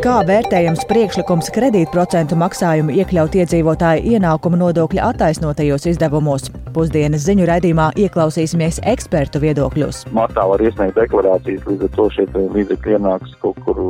Kā vērtējams priekšlikums kredītprocentu maksājumu iekļaut iedzīvotāju ienākuma nodokļa attaisnotajos izdevumos? Pusdienas ziņu raidījumā ieklausīsimies ekspertu viedokļos. Martā var iesniegt deklarācijas, līdz ar to šie līdzekļi ienāks kaut kur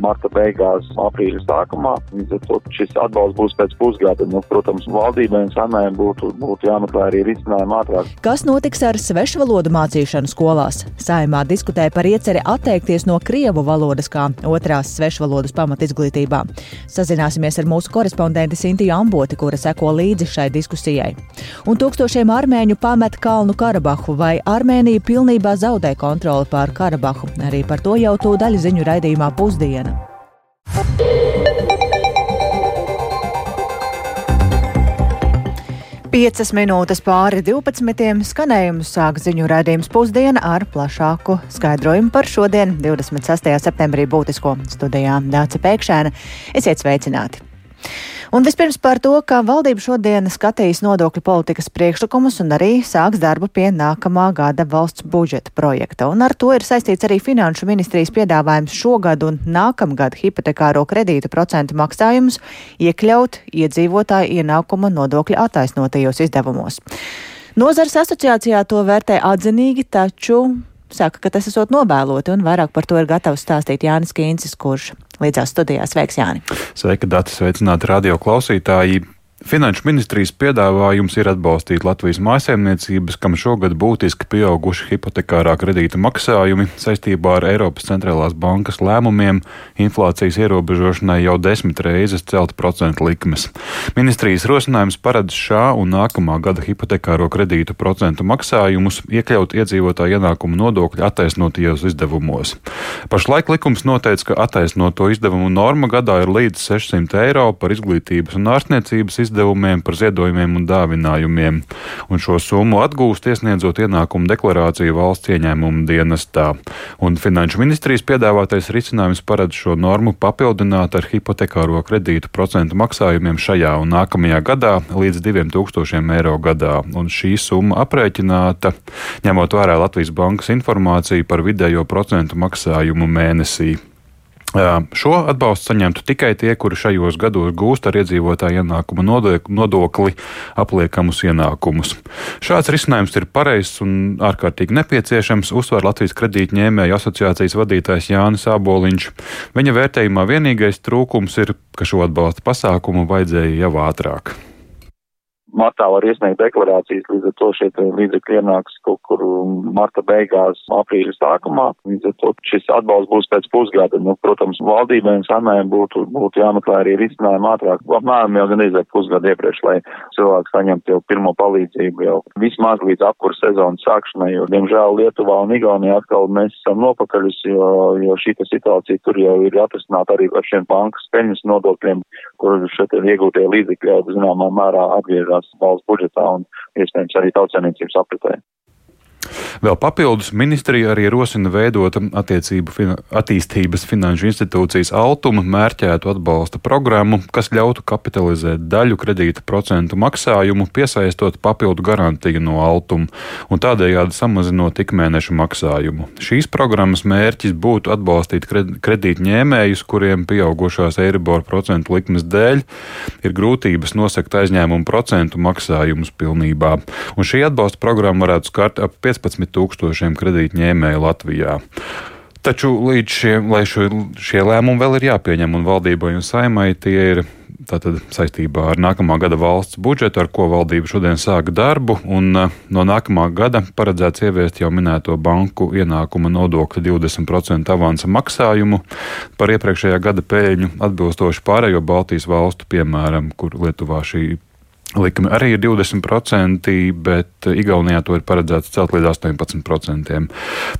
marta beigās, aprīļa sākumā. Līdz ar to šis atbalsts būs pēc pusgada. Nu, protams, valdībai un samēm būtu, būtu jāmeklē arī risinājumi ātrāk. Kas notiks ar svešvalodu mācīšanu skolās? Saimā diskutē par ieceri atteikties no krievu valodas kā otrās svešvalodas pamatizglītībā. Sazināsimies ar mūsu korespondenti Sintiju Amboti, kura seko līdzi šai diskusijai. Un tūkstošiem armēņu pamet Kalnu Karabahu, vai Armēnija pilnībā zaudē kontroli pār Karabahu. Arī par to jau tūdaļ ziņu raidījumā pusdiena. Piecas minūtes pāri 12. skanējumu sāk ziņu raidījums pusdiena ar plašāku skaidrojumu par šodien, 26. septembrī būtisko studijā Dāca Pēkšēna. Esiet sveicināti! Un vispirms par to, ka valdība šodien skatīs nodokļu politikas priekšlikumus un arī sāks darbu pie nākamā gada valsts budžeta projekta. Un ar to ir saistīts arī Finanšu ministrijas piedāvājums šogad un nākamgad hipotekāro kredītu procentu maksājumus iekļaut iedzīvotāju ienākuma nodokļa attaisnotajos izdevumos. Nozars asociācijā to vērtē atzinīgi, taču saka, ka tas esot nobēloti, un vairāk par to ir gatavs stāstīt Jānis Kīncis, kurš līdzās studijās. Sveiks, Jāni! Sveika, Dati! Sveicināti radio klausītāji! Finanšu ministrijas piedāvājums ir atbalstīt Latvijas mājsaimniecības, kam šogad būtiski pieauguši hipotekārā kredīta maksājumi saistībā ar Eiropas centrālās bankas lēmumiem inflācijas ierobežošanai jau desmit reizes celt procentu likmes. Ministrijas rosinājums paredz šā un nākamā gada hipotekāro kredītu procentu maksājumus iekļaut iedzīvotāju ienākumu nodokļu attaisnotajos izdevumos. Pašlaik likums noteica, ka attaisnoto izdevumu norma gadā ir līdz 600 eiro par izglītības un ārstniecības izdevumiem izdevumiem, par ziedojumiem un dāvinājumiem, un šo summu atgūst iesniedzot ienākumu deklarāciju valsts ieņēmumu dienestā. Un Finanšu ministrijas piedāvātais risinājums paredz šo normu papildināt ar hipotekāro kredītu procentu maksājumiem šajā un nākamajā gadā līdz 2000 eiro gadā, un šī summa aprēķināta ņemot vērā Latvijas bankas informāciju par vidējo procentu maksājumu mēnesī. Šo atbalstu saņemtu tikai tie, kuri šajos gados gūst ar iedzīvotāju ienākumu nodokli apliekamus ienākumus. Šāds risinājums ir pareizs un ārkārtīgi nepieciešams, uzsver Latvijas kredītņēmēju asociācijas vadītājs Jānis Āboliņš. Viņa vērtējumā vienīgais trūkums ir, ka šo atbalsta pasākumu vajadzēja jau ātrāk martā var iesniegt deklarācijas, līdz ar to šie līdzekļi ienāks kaut kur marta beigās, aprīļa sākumā. Līdz ar to šis atbalsts būs pēc pusgada. Nu, protams, valdībai un samēm būtu, būtu jāmeklē arī risinājumi ātrāk. Apmēram jau gan izvērt pusgadu iepriekš, lai cilvēks saņemtu jau pirmo palīdzību jau vismaz līdz apkur sezonas sākšanai, jo, diemžēl, Lietuvā un Igaunijā atkal mēs esam nopakaļus, jo, jo šī situācija tur jau ir atrisināta arī ar šiem bankas peļņas nodokļiem, kur šeit iegūtie līdzekļi jau zināmā mērā atgriežas iemaksās valsts budžetā un iespējams arī tautsēmniecības apritē. Vēl papildus ministrija arī rosina veidot attiecību fina, attīstības finanšu institūcijas Altuma mērķētu atbalsta programmu, kas ļautu kapitalizēt daļu kredīta procentu maksājumu, piesaistot papildu garantiju no Altuma un tādējādi samazinot ikmēnešu maksājumu. Šīs programmas mērķis būtu atbalstīt kredītņēmējus, kuriem pieaugušās Eiribor procentu likmes dēļ ir grūtības nosakt aizņēmumu procentu maksājumus pilnībā. Un šī atbalsta programma varētu skart ap 15 tūkstošiem kredītņēmēju Latvijā. Taču līdz šiem, šo, šie lēmumi vēl ir jāpieņem, un valdībai un saimai tie ir tātad saistībā ar nākamā gada valsts budžetu, ar ko valdība šodien sāka darbu, un uh, no nākamā gada paredzēts ieviest jau minēto banku ienākuma nodokļa 20% avansa maksājumu par iepriekšējā gada pēļņu atbilstoši pārējo Baltijas valstu, piemēram, kur Lietuvā šī Likme arī ir 20%, bet Igaunijā to ir paredzēts celt līdz 18%.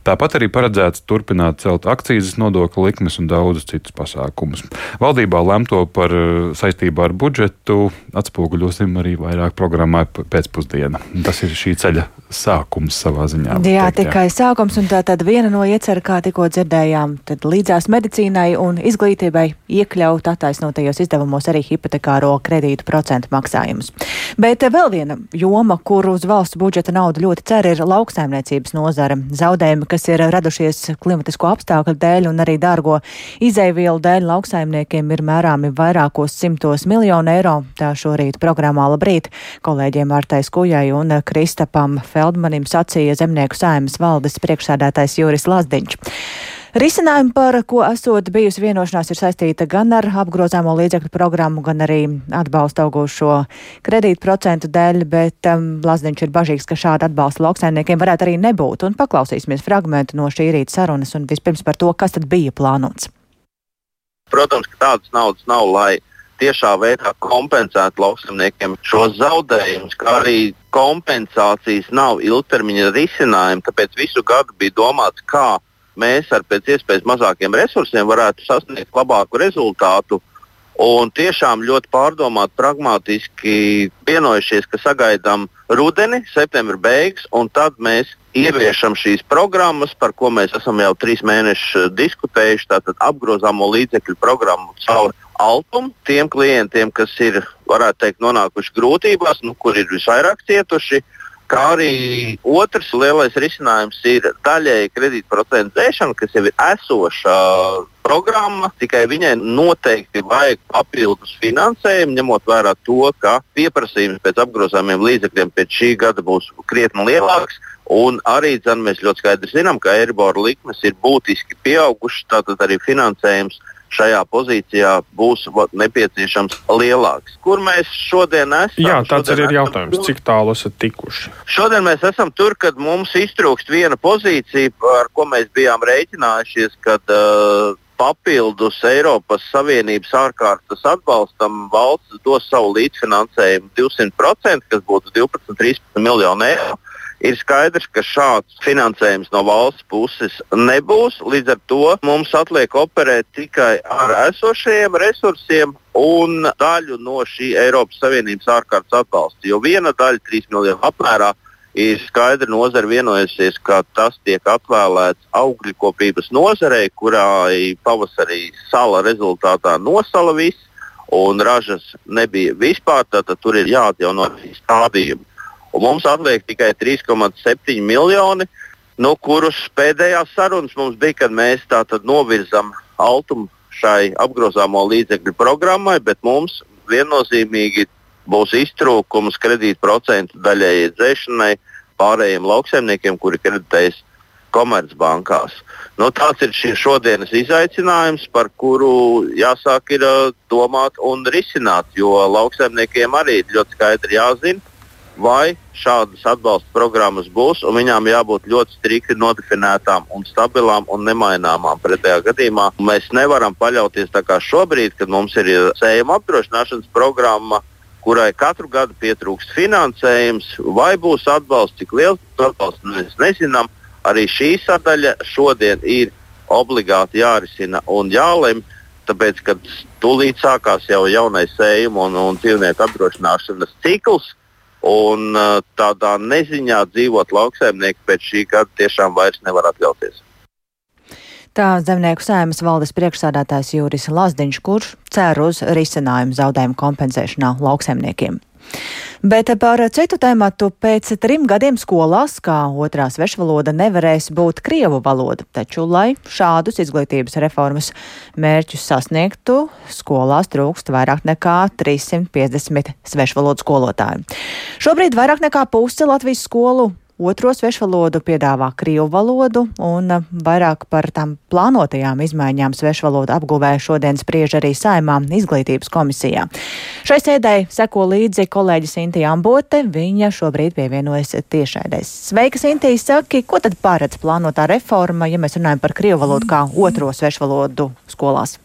Tāpat arī paredzēts turpināt celt akcijas nodokļu likmes un daudzus citus pasākumus. Valdībā lemto par eh, saistībā ar budžetu atspoguļosim arī vairāk programmā pēcpusdienā. Tas ir šī ceļa sākums savā ziņā. Jā, teikt, tikai jā. sākums, un tā tad viena no iecer, kā tikko dzirdējām, tad līdzās medicīnai un izglītībai iekļaut attaisnotajos izdevumos arī hipotekāro kredītu procentu maksājumus. Bet vēl viena joma, kur uz valsts budžeta naudu ļoti cer, ir lauksaimniecības nozara. Zaudējumi, kas ir radušies klimatisko apstākļu dēļ un arī dārgo izēvielu dēļ, lauksaimniekiem ir mērāmi vairākos simtos miljonu eiro. Tā šorīt programmā Labrīt kolēģiem Artais Kujai un Kristapam Feldmanim sacīja zemnieku saimas valdes priekšsēdētājs Juris Lazdiņš. Risinājumi, par ko esot bijusi vienošanās, ir saistīta gan ar apgrozāmo līdzekļu programmu, gan arī atbalstu augošo kredītu procentu dēļ, bet um, Lazdiņš ir bažīgs, ka šāda atbalsta lauksaimniekiem varētu arī nebūt. Un paklausīsimies fragmentu no šī rīta sarunas un vispirms par to, kas tad bija plānots. Protams, ka tādas naudas nav, lai tiešā veidā kompensētu lauksaimniekiem šos zaudējumus, kā arī kompensācijas nav ilgtermiņa risinājumi. Tāpēc visu gadu bija domāts, kā mēs ar pēc iespējas mazākiem resursiem varētu sasniegt labāku rezultātu. Un tiešām ļoti pārdomāti, pragmatiski vienojušies, ka sagaidām rudeni, septembra beigas, un tad mēs ieviešam šīs programmas, par ko mēs esam jau trīs mēnešus diskutējuši. Tātad apgrozāmo līdzekļu programmu caur altumu tiem klientiem, kas ir, varētu teikt, nonākuši grūtībās, nu, kur ir visvairāk cietuši. Uh, Kā arī otrs lielais risinājums ir daļēji kredītprocentu dzēšana, kas jau ir esoša programma, tikai viņai noteikti vajag papildus finansējumu, ņemot vērā to, ka pieprasījums pēc apgrozāmiem līdzekļiem pēc šī gada būs krietni lielāks. Un arī dzen, mēs ļoti skaidri zinām, ka Eiribora likmes ir būtiski pieaugušas, tātad arī finansējums šajā pozīcijā būs nepieciešams lielāks. Kur mēs šodien esam? Jā, tāds šodien ir jautājums, tur. cik tālu esat tikuši? Šodien mēs esam tur, kad mums iztrūkst viena pozīcija, ar ko mēs bijām rēķinājušies, kad uh, papildus Eiropas Savienības ārkārtas atbalstam valsts dos savu līdzfinansējumu 200%, kas būtu 12-13 miljoni eiro ir skaidrs, ka šāds finansējums no valsts puses nebūs. Līdz ar to mums atliek operēt tikai ar esošajiem resursiem un daļu no šī Eiropas Savienības ārkārtas atbalsta. Jo viena daļa, 3 miljonu apmērā, ir skaidri nozara vienojusies, ka tas tiek atvēlēts augļkopības nozarei, kurai pavasarī sala rezultātā nosala viss. Un ražas nebija vispār, tad tur ir jāatjauno stādījumi un mums atliek tikai 3,7 miljoni, no kurus pēdējās sarunas mums bija, kad mēs novirzam altumu šai apgrozāmo līdzekļu programmai, bet mums viennozīmīgi būs iztrūkums kredītprocentu daļēji dzēšanai pārējiem lauksaimniekiem, kuri kreditējas komercbankās. Nu, tāds ir šī šodienas izaicinājums, par kuru jāsāk ir, domāt un risināt, jo lauksaimniekiem arī ir ļoti skaidri jāzina, vai šādas atbalsta programmas būs, un viņām jābūt ļoti strikti nodefinētām un stabilām un nemaināmām. Pretējā gadījumā mēs nevaram paļauties tā kā šobrīd, kad mums ir sējuma apdrošināšanas programma, kurai katru gadu pietrūkst finansējums, vai būs atbalsts, cik liels atbalsts mēs nezinām. Arī šī sadaļa šodien ir obligāti jārisina un jālemj, tāpēc, ka tūlīt sākās jau jaunais sējuma un, un dzīvnieku apdrošināšanas cikls Un tādā neziņā dzīvot lauksaimnieki pēc šī gada tiešām vairs nevar atļauties. Tā zemnieku sēmas valdes priekšsādātājs Jūris Lazdiņš, kurš cer uz risinājumu zaudējumu kompensēšanā lauksaimniekiem. Bet par citu tēmatu pēc trim gadiem skolās, kā otrā svešvaloda, nevarēs būt krievu valoda. Taču, lai šādus izglītības reformas mērķus sasniegtu, skolās trūkst vairāk nekā 350 svešvalodu skolotāju. Šobrīd vairāk nekā puse Latvijas skolu Otro svešvalodu piedāvā krievu valodu, un vairāk par tām plānotajām izmaiņām svešvalodu apguvē šodien spriež arī saimā izglītības komisijā. Šai sēdē seko līdzi kolēģis Intija Ambote, viņa šobrīd pievienojas tiešaidēs. Sveika, Intija, saki, ko tad paredz plānotā reforma, ja mēs runājam par krievu valodu kā otro svešvalodu skolās?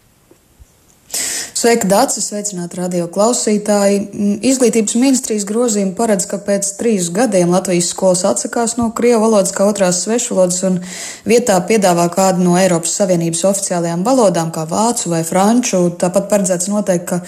Sveika, Dārcis! Sveicināti radio klausītāji! Mm, izglītības ministrijas grozījumi paredz, ka pēc trīs gadiem Latvijas skolas atsakās no krievu valodas kā otrās svešvalodas un vietā piedāvā kādu no Eiropas Savienības oficiālajām valodām, kā vācu vai franču. Tāpat paredzēts noteikt, ka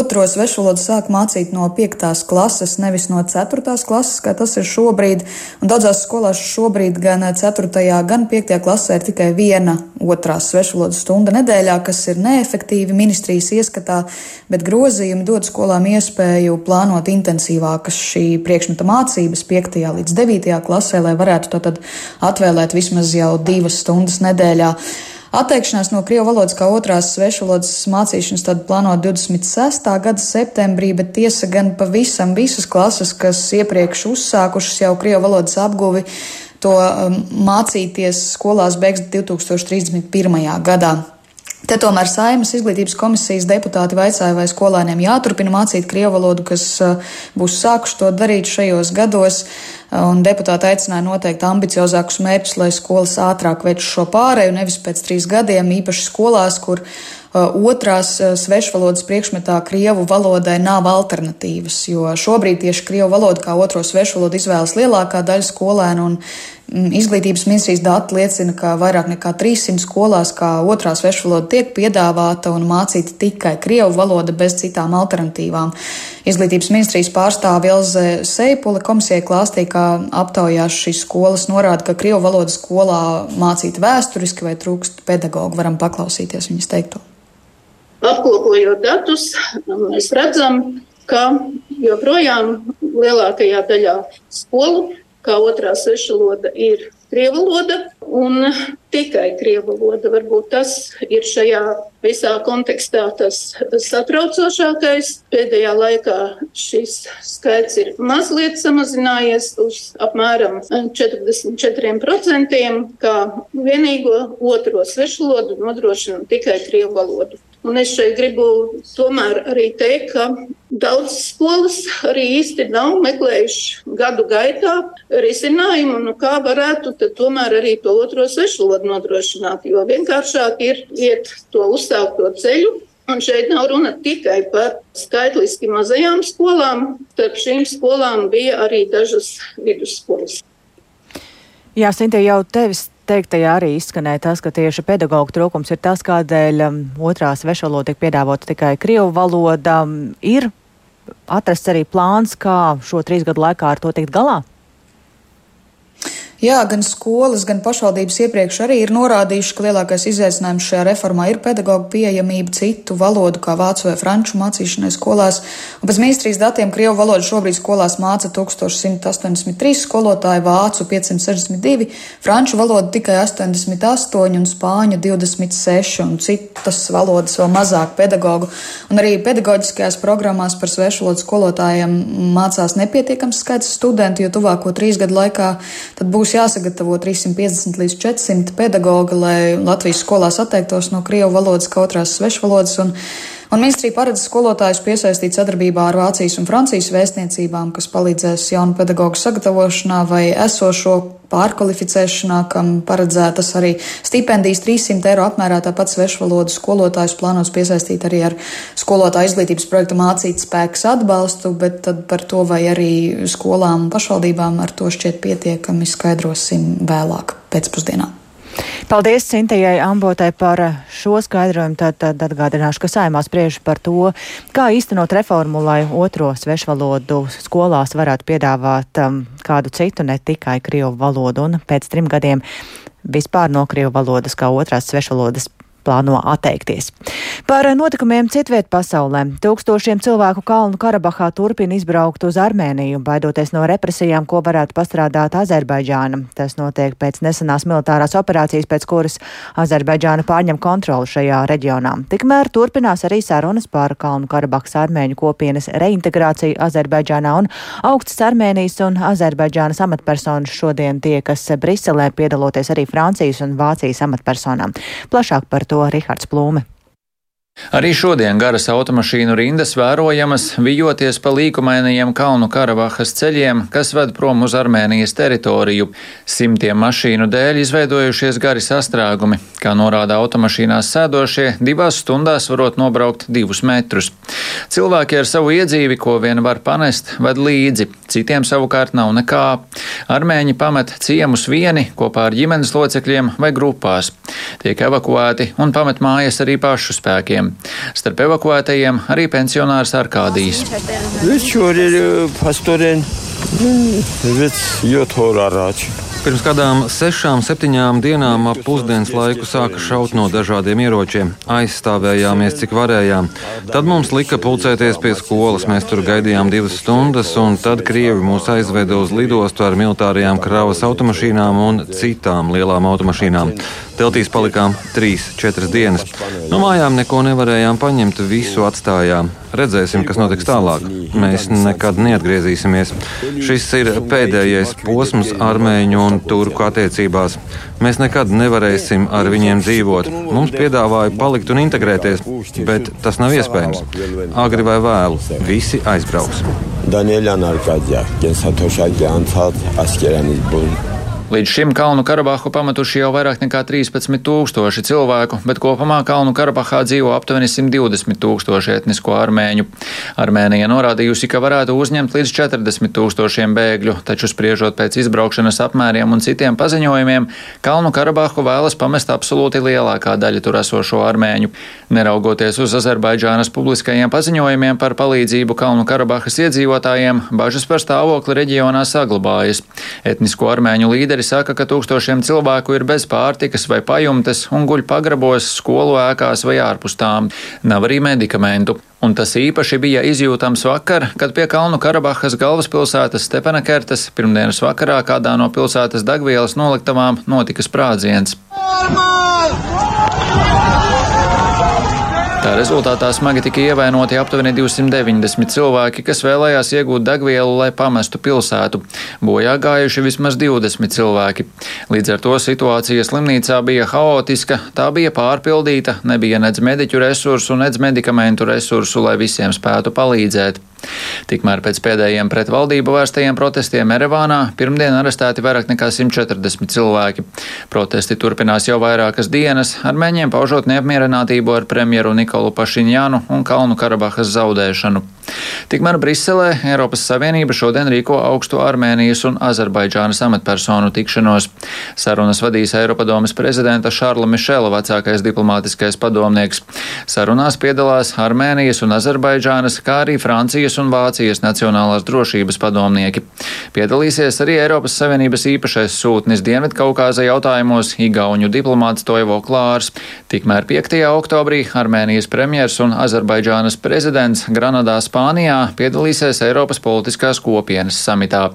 otro svešvalodu sāk mācīt no piektās klases, nevis no ceturtās klases, kā tas ir šobrīd. Un daudzās skolās šobrīd gan ceturtajā, gan piektajā klasē ir tikai viena otrās svešvalodas stunda nedēļā, kas ir neefektīvi ministrijas iesaiņa ieskatā, bet grozījumi dod skolām iespēju plānot intensīvākas šī priekšmeta mācības 5. līdz 9. klasē, lai varētu tātad atvēlēt vismaz jau divas stundas nedēļā. Atteikšanās no krievu valodas kā otrās svešvalodas mācīšanas tad plānot 26. gada septembrī, bet tiesa gan pavisam visas klases, kas iepriekš uzsākušas jau krievu valodas apguvi, to um, mācīties skolās beigs 2031. gadā. Te tomēr Saimas izglītības komisijas deputāti vaicāja, vai skolēniem jāturpina mācīt krievu valodu, kas uh, būs sākuši to darīt šajos gados. Un deputāti aicināja noteikt ambiciozākus mērķus, lai skolas ātrāk veiktu šo pārēju, nevis pēc trīs gadiem, īpaši skolās, kur uh, otrās uh, svešvalodas priekšmetā Krievu valodai nav alternatīvas, jo šobrīd tieši Krievu valodu kā otro svešvalodu izvēlas lielākā daļa skolēnu, un Mm, izglītības ministrijas dati liecina, ka vairāk nekā 300 skolās kā otrā svešvaloda tiek piedāvāta un mācīta tikai krievu valoda bez citām alternatīvām. Izglītības ministrijas pārstāve Ilze Seipule komisijai klāstīja, ka aptaujās šīs skolas norāda, ka krievu valoda skolā mācīta vēsturiski vai trūkst pedagogu. Varam paklausīties viņas teikto. Apkopojot datus, mēs redzam, ka joprojām lielākajā daļā skolu kā otrā svešvaloda ir krievu valoda un tikai krievu valoda. Varbūt tas ir šajā visā kontekstā tas satraucošākais. Pēdējā laikā šis skaits ir mazliet samazinājies uz apmēram 44%, kā vienīgo otro svešvalodu nodrošina tikai krievu valodu. Un es šeit gribu tomēr arī teikt, ka daudz skolas arī īsti nav meklējuši gadu gaitā risinājumu, nu kā varētu tomēr arī to otro svešvalodu nodrošināt. Jo vienkāršāk ir iet to uzsākto ceļu. Un šeit nav runa tikai par skaitliski mazajām skolām. Starp šīm skolām bija arī dažas vidusskolas. Jā, Sintie, jau tevis teiktajā arī izskanēja tas, ka tieši pedagoģa trūkums ir tas, kādēļ um, otrā svešvaloda tiek piedāvota tikai krievu valoda. Ir atrasts arī plāns, kā šo trīs gadu laikā ar to tikt galā? Jā, gan skolas, gan pašvaldības iepriekš arī ir norādījuši, ka lielākais izaicinājums šajā reformā ir pedagoģa pieejamība citu valodu, kā vācu vai franču mācīšanai skolās. Un pēc ministrijas datiem Krievu valodu šobrīd skolās māca 1183 skolotāji, vācu 562, franču valodu tikai 88 un spāņu 26 un citas valodas vēl mazāk pedagoģu. Un arī pedagoģiskajās programmās par svešvalodu skolotājiem mācās nepietiekams skaits studentu, jo tuvāko trīs gadu laikā tad būs būs jāsagatavo 350 līdz 400 pedagogi, lai Latvijas skolās atteiktos no krievu valodas kā otrās svešvalodas. Un, un ministrija paredz skolotājus piesaistīt sadarbībā ar Vācijas un Francijas vēstniecībām, kas palīdzēs jaunu pedagoģu sagatavošanā vai esošo pārkvalificēšanā, kam paredzētas arī stipendijas 300 eiro apmērā. Tāpat svešvalodu skolotājus plānos piesaistīt arī ar skolotāju izglītības projektu mācīt spēks atbalstu, bet tad par to vai arī skolām un pašvaldībām ar to šķiet pietiekami skaidrosim vēlāk pēcpusdienā. Paldies Cintijai Ambotai par šo skaidrojumu. Tad, tad atgādināšu, ka saimā spriež par to, kā īstenot reformu, lai otro svešvalodu skolās varētu piedāvāt um, kādu citu, ne tikai krievu valodu. Un pēc trim gadiem vispār no krievu valodas kā otrās svešvalodas plāno atteikties. Par notikumiem citviet pasaulē. Tūkstošiem cilvēku Kalnu Karabahā turpina izbraukt uz Armēniju, baidoties no represijām, ko varētu pastrādāt Azerbaidžāna. Tas notiek pēc nesenās militārās operācijas, pēc kuras Azerbaidžāna pārņem kontroli šajā reģionā. Tikmēr turpinās arī sarunas par Kalnu Karabahas armēņu kopienas reintegrāciju Azerbaidžānā un augstas Armēnijas un Azerbaidžānas amatpersonas šodien tiekas Briselē, piedaloties arī Francijas un Vācijas amatpersonām. Plašāk par to to Rihards Plūme. Arī šodien garas automašīnu rindas vērojamas, vijoties pa līkumainajiem Kalnu Karavahas ceļiem, kas ved prom uz Armēnijas teritoriju. Simtiem mašīnu dēļ izveidojušies gari sastrēgumi. Kā norāda automašīnās sēdošie, divās stundās varot nobraukt divus metrus. Cilvēki ar savu iedzīvi, ko vien var panest, ved līdzi, citiem savukārt nav nekā. Armēņi pamet ciemus vieni kopā ar ģimenes locekļiem vai grupās. Tiek evakuēti un pamet mājas arī pašu spēkiem bēgļiem. Starp evakuētajiem arī pensionārs Arkādijs. Viņš ir pastorēns. Viņš jūt horā rāču. Pirms kādām sešām, septiņām dienām ap pusdienas laiku sāka šaut no dažādiem ieročiem. Aizstāvējāmies, cik varējām. Tad mums lika pulcēties pie skolas. Mēs tur gaidījām divas stundas, un tad Krievi mūs aizveda uz lidostu ar militārajām kravas automašīnām un citām lielām automašīnām. Teltīs palikām 3-4 dienas. No mājām neko nevarējām paņemt, visu atstājām. Redzēsim, kas notiks tālāk. Mēs nekad neatgriezīsimies. Šis ir pēdējais posms armēņu un turku attiecībās. Mēs nekad nevarēsim ar viņiem dzīvot. Mums piedāvāja palikt un integrēties, bet tas nav iespējams. Agri vai vēlu, visi aizbrauks. Daniela Narkādžā, Gensatošā Gānfāta, Askerānis Bulna. Līdz šim Kalnu Karabahu pametuši jau vairāk nekā 13 tūkstoši cilvēku, bet kopumā Kalnu Karabahā dzīvo aptuveni 120 tūkstoši etnisko armēņu. Armēnija norādījusi, ka varētu uzņemt līdz 40 tūkstošiem bēgļu, taču spriežot pēc izbraukšanas apmēriem un citiem paziņojumiem, Kalnu Karabahu vēlas pamest absolūti lielākā daļa tur esošo armēņu. Neraugoties uz Azerbaidžānas publiskajiem paziņojumiem par palīdzību Kalnu Karabahas iedzīvotājiem, bažas par stāvokli reģionā saglabājas. Etnisko armēņu līderi Līderi saka, ka tūkstošiem cilvēku ir bez pārtikas vai pajumtes un guļ pagrabos, skolu ēkās vai ārpus tām. Nav arī medikamentu. Un tas īpaši bija izjūtams vakar, kad pie Kalnu Karabahas galvaspilsētas Stepenakertas pirmdienas vakarā kādā no pilsētas degvielas noliktavām notika sprādziens. Tā rezultātā smagi tika ievainoti aptuveni 290 cilvēki, kas vēlējās iegūt degvielu, lai pamestu pilsētu. Bojā gājuši vismaz 20 cilvēki. Līdz ar to situācija slimnīcā bija haotiska, tā bija pārpildīta, nebija nedz mediķu resursu, nedz medikamentu resursu, lai visiem spētu palīdzēt. Tikmēr pēc pēdējiem pret valdību vērstajiem protestiem Erevānā pirmdien arestēti vairāk nekā 140 cilvēki. Protesti turpinās jau vairākas dienas, armēņiem paužot neapmierinātību ar premjeru Nikolu Pašiņānu un Kalnu Karabahas zaudēšanu. Tikmēr Briselē Eiropas Savienība šodien rīko augstu Armēnijas un Azerbaidžānas amatpersonu tikšanos. Sarunas vadīs Eiropadomas prezidenta Šārla Mišela vecākais diplomātiskais padomnieks. Sarunās piedalās Armēnijas un Azerbaidžānas, kā arī Francijas Krievijas un Vācijas nacionālās drošības padomnieki. Piedalīsies arī Eiropas Savienības īpašais sūtnis Dienvidkaukāza jautājumos Igauņu diplomāts Toivo Klārs. Tikmēr 5. oktobrī Armēnijas premjers un Azerbaidžānas prezidents Granadā, Spānijā piedalīsies Eiropas politiskās kopienas samitā.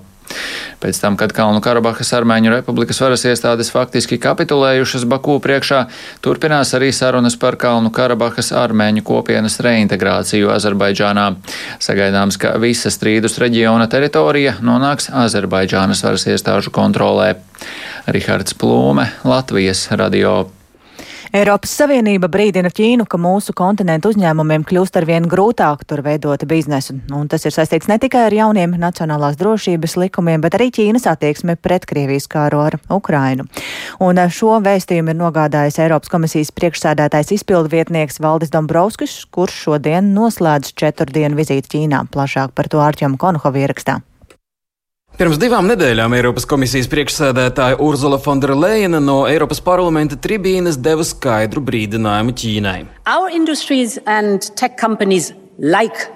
Pēc tam, kad Kalnu Karabahas Armēņu republikas varas iestādes faktiski kapitulējušas Baku priekšā, turpinās arī sarunas par Kalnu Karabahas Armēņu kopienas reintegrāciju Azerbaidžānā. Sagaidāms, ka visa strīdus reģiona teritorija nonāks Azerbaidžānas varas iestāžu kontrolē. Rihards Plūme, Latvijas radio. Eiropas Savienība brīdina Ķīnu, ka mūsu kontinentu uzņēmumiem kļūst arvien grūtāk tur veidot biznesu. Un tas ir saistīts ne tikai ar jauniem nacionālās drošības likumiem, bet arī Ķīnas attieksmi pret Krievijas kāru ar Ukrainu. Un šo vēstījumu ir nogādājis Eiropas komisijas priekšsēdētājs izpildu vietnieks Valdis Dombrovskis, kurš šodien noslēdz četru dienu vizīti Ķīnā. Plašāk par to Ārķom Konohovi ierakstā. Pirms divām nedēļām Eiropas komisijas priekšsēdētāja Urzula Fonderleina no Eiropas parlamenta tribīnes deva skaidru brīdinājumu Ķīnai. Like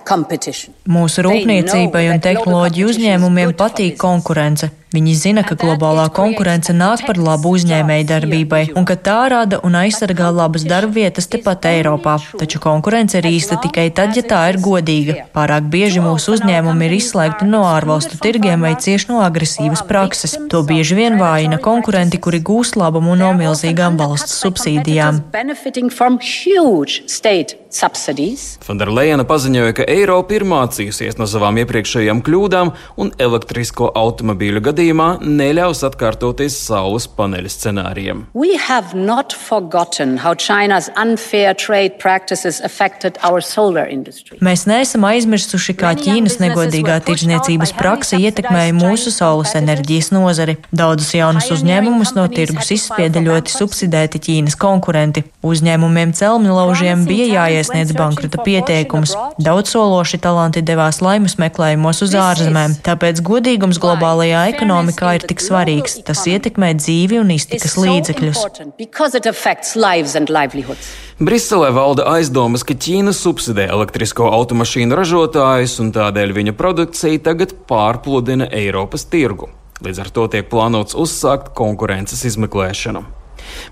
Mūsu rūpniecībai un tehnoloģiju uzņēmumiem patīk konkurence. Viņi zina, ka globālā konkurence nāk par labu uzņēmēju darbībai un ka tā rada un aizsargā labas darba vietas tepat Eiropā. Taču konkurence ir īsta tikai tad, ja tā ir godīga. Pārāk bieži mūsu uzņēmumi ir izslēgti no ārvalstu tirgiem vai cieši no agresīvas prakses. To bieži vien vājina konkurenti, kuri gūst labumu no milzīgām valsts subsīdijām. Fonderleina paziņoja, ka Eiropa ir mācījusies no savām iepriekšējām kļūdām un elektrisko automobīļu gadījumā gadījumā neļaus atkārtoties saules paneļa scenārijiem. Mēs neesam aizmirsuši, kā Ķīnas negodīgā tirdzniecības praksa ietekmēja mūsu saules enerģijas nozari. Daudzus jaunus uzņēmumus no tirgus izspieda ļoti subsidēti Ķīnas konkurenti. Uzņēmumiem celmnilaužiem bija jāiesniedz bankrota pieteikums. Daudzsološi talanti devās laimes meklējumos uz ārzemēm, tāpēc godīgums globālajā ekonomikā ekonomikā ir tik svarīgs. Tas ietekmē dzīvi un iztikas līdzekļus. Briselē valda aizdomas, ka Ķīna subsidē elektrisko automašīnu ražotājus un tādēļ viņa produkcija tagad pārpludina Eiropas tirgu. Līdz ar to tiek plānots uzsākt konkurences izmeklēšanu.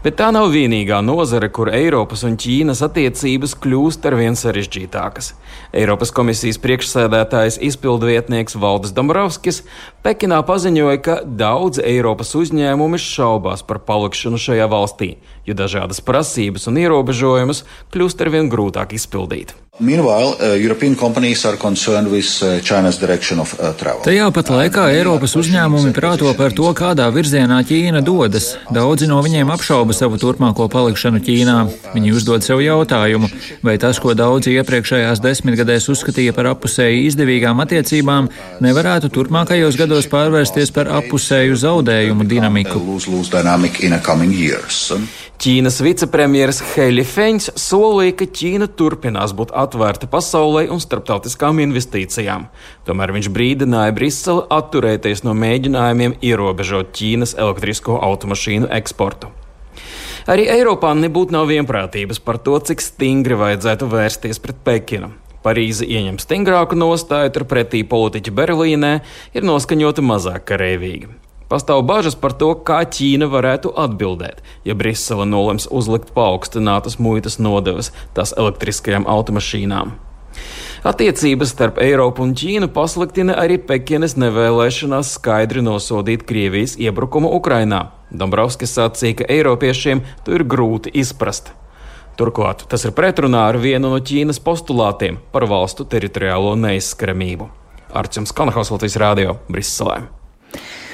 Bet tā nav vienīgā nozare, kur Eiropas un Ķīnas attiecības kļūst arvien sarežģītākas. Eiropas komisijas priekšsēdētājs izpildvietnieks Valdis Dombrovskis Pekinā paziņoja, ka daudz Eiropas uzņēmumi šaubās par palikšanu šajā valstī, jo dažādas prasības un ierobežojumus kļūst arvien grūtāk izpildīt. Meanwhile, uh, European companies are concerned with uh, China's direction of uh, travel. Tajā pat laikā Eiropas uzņēmumi prāto par to, kādā virzienā Ķīna dodas. Daudzi no viņiem apšauba savu turpmāko palikšanu Ķīnā. Viņi uzdod sev jautājumu, vai tas, ko daudzi iepriekšējās desmitgadēs uzskatīja par apusēji izdevīgām attiecībām, nevarētu turpmākajos gados pārvērsties par apusēju zaudējumu dinamiku. Ķīnas vicepremjeras Heļi Feņš solīja, ka Ķīna turpinās būt atvērta pasaulē un starptautiskām investīcijām. Tomēr viņš brīdināja Briseli atturēties no mēģinājumiem ierobežot Ķīnas elektrisko automašīnu eksportu. Arī Eiropā nebūtu nav vienprātības par to, cik stingri vajadzētu vērsties pret Pekinu. Parīze ieņem stingrāku nostāju, turpretī politiķi Berlīnē ir noskaņoti mazāk karavīgi. Pastāv bažas par to, kā Ķīna varētu atbildēt, ja Brisele nolems uzlikt paaugstinātas muitas nodevas tās elektriskajām automašīnām. Attiecības starp Eiropu un Ķīnu pasliktina arī Pekinas nevēlēšanās skaidri nosodīt Krievijas iebrukumu Ukrainā. Dombrovskis sacīja, ka Eiropiešiem to ir grūti izprast. Turklāt tas ir pretrunā ar vienu no Ķīnas postulātiem par valstu teritoriālo neizskaramību. Arčuns Kanahaus Latvijas Rādio Briselē.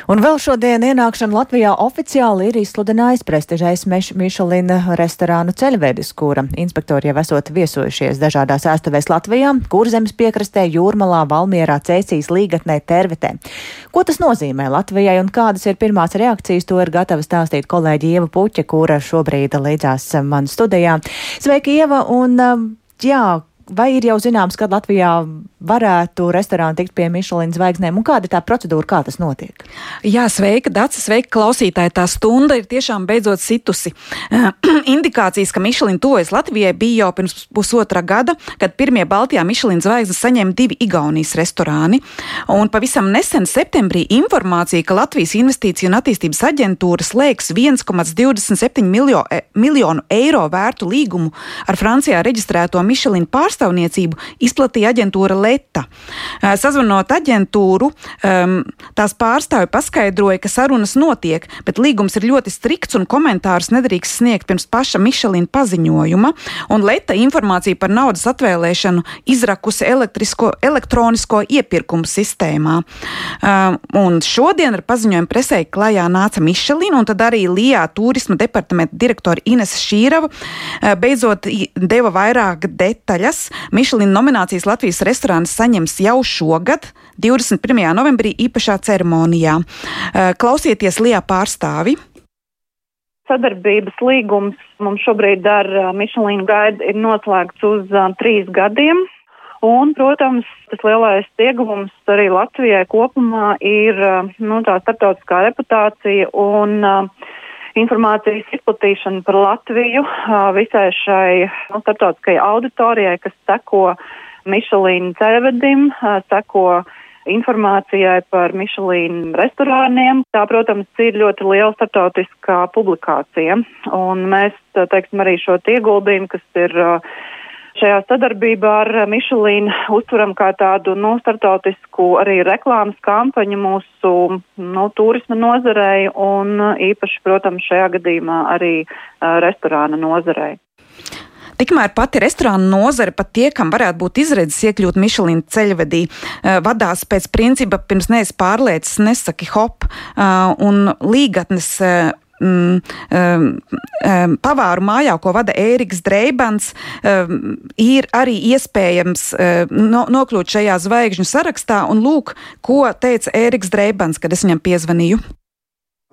Un vēl šodien ienākšana Latvijā oficiāli ir izsludinājis prestižais Mišelina restorānu ceļvedis, kura inspektori jau esot viesojušies dažādās ēstuvēs Latvijā, kurzemes piekrastē, Jūrmalā, Valmierā, Cēsīs, Līgatnē, Tervetē. Ko tas nozīmē Latvijai un kādas ir pirmās reakcijas, to ir gatava stāstīt kolēģi Ieva Puķa, kura šobrīd līdzās man studijā. Sveiki, Ieva! Un, jā, vai ir jau zināms, kad Latvijā varētu restorāni tikt pie Michelin zvaigznēm un kāda ir tā procedūra, kā tas notiek? Jā, sveika, Dāca, sveika klausītāji. Tā stunda ir tiešām beidzot situsi. Indikācijas, ka Michelin tuvojas Latvijai, bija jau pirms pusotra gada, kad pirmie Baltijā Michelin zvaigznes saņēma divi Igaunijas restorāni. Un pavisam nesen septembrī informācija, ka Latvijas investīciju un attīstības aģentūra slēgs 1,27 miljo, e, miljonu eiro vērtu līgumu ar Francijā reģistrēto Michelin pārstāvniecību, izplatīja aģentūra Lēta. Leta. Sazvanot aģentūru, tās pārstāvi paskaidroja, ka sarunas notiek, bet līgums ir ļoti strikts un komentārus nedrīkst sniegt pirms paša Mišelina paziņojuma. Un Leta informāciju par naudas atvēlēšanu izrakusi elektronisko iepirkumu sistēmā. Un šodien ar paziņojumu presē klajā nāca Mišelina un tad arī Lijā turisma departamenta direktora Ines Šīrava beidzot deva vairāk detaļas Mišelina nominācijas Latvijas restorāna restorāns saņems jau šogad, 21. novembrī, īpašā ceremonijā. Eh, klausieties Lijā pārstāvi. Sadarbības līgums mums šobrīd ar eh, Michelin Guide ir noslēgts uz uh, trīs gadiem. Un, protams, tas lielais ieguvums arī Latvijai kopumā ir nu, tā starptautiskā reputācija un uh, informācijas izplatīšana par Latviju visai šai nu, starptautiskajai auditorijai, kas seko Mišelīna ceļvedim, seko informācijai par Mišelīnu restorāniem. Tā, protams, ir ļoti liela startautiskā publikācija, un mēs, teiksim, arī šo ieguldījumu, kas ir šajā sadarbībā ar Mišelīnu, uztveram kā tādu, nu, startautisku arī reklāmas kampaņu mūsu, nu, turisma nozarei un īpaši, protams, šajā gadījumā arī restorāna nozarei. Tikmēr pati restorāna nozare pat tie, kam varētu būt izredzes iekļūt Mišelīna ceļvedī, eh, vadās pēc principa pirms neesi pārliecis, nesaki hop, eh, un līgatnes eh, mm, um, pavāru mājā, ko vada Ēriks Dreibans, um, ir arī iespējams um, no, nokļūt šajā zvaigžņu sarakstā. Un lūk, ko teica Ēriks Dreibans, kad es viņam piezvanīju.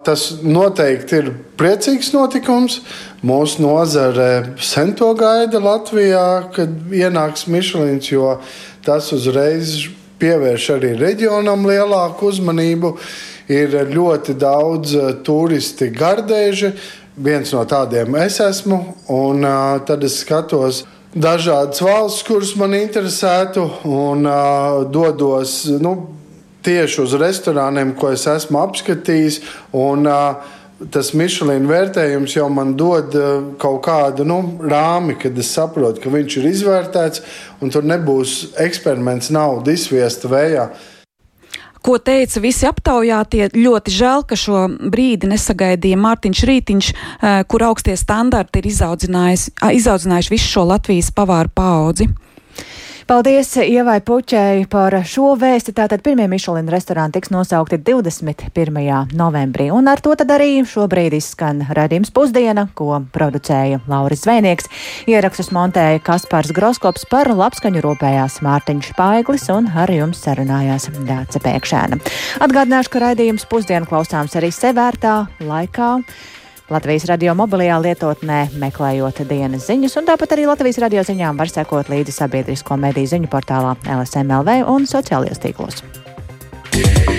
Tas noteikti ir priecīgs notikums. Mūsu nozare sen to gaida Latvijā, kad ienāks Mišlins, jo tas uzreiz pievērš arī reģionam lielāku uzmanību. Ir ļoti daudz eh, turisti gardēži. Viens no tādiem es esmu, un uh, tad es skatos dažādas valsts, kuras man interesētu, un uh, dodos. Nu, tieši uz restorāniem, ko es esmu apskatījis. Un, uh, tas Michelin vērtējums jau man dod kaut kādu nu, rāmi, kad es saprotu, ka viņš ir izvērtēts un tur nebūs eksperiments, nauda izsviesta vējā. Ko teica visi aptaujātie, ļoti žēl, ka šo brīdi nesagaidīja Mārtiņš Rītiņš, kur augstie standarti ir izaudzinājuši visu šo Latvijas pavāru paudzi. Paldies Ievai Puķei par šo vēsti. Tātad pirmie Mišelina restorāni tiks nosaukti 21. novembrī. Un ar to tad arī šobrīd izskan redzījums pusdiena, ko producēja Lauris Zvēnieks. Ierakstus montēja Kaspars Groskops par labskaņu rūpējās Mārtiņš Paiglis un ar jums sarunājās Dāca Pēkšēna. Atgādināšu, ka raidījums pusdienu klausāms arī sevērtā laikā. Latvijas radio mobilajā lietotnē, meklējot dienas ziņas, un tāpat arī Latvijas radio ziņām var sekot līdzi sabiedrisko mediju ziņu portālā LSMLV un sociālajos tīklos. Yeah.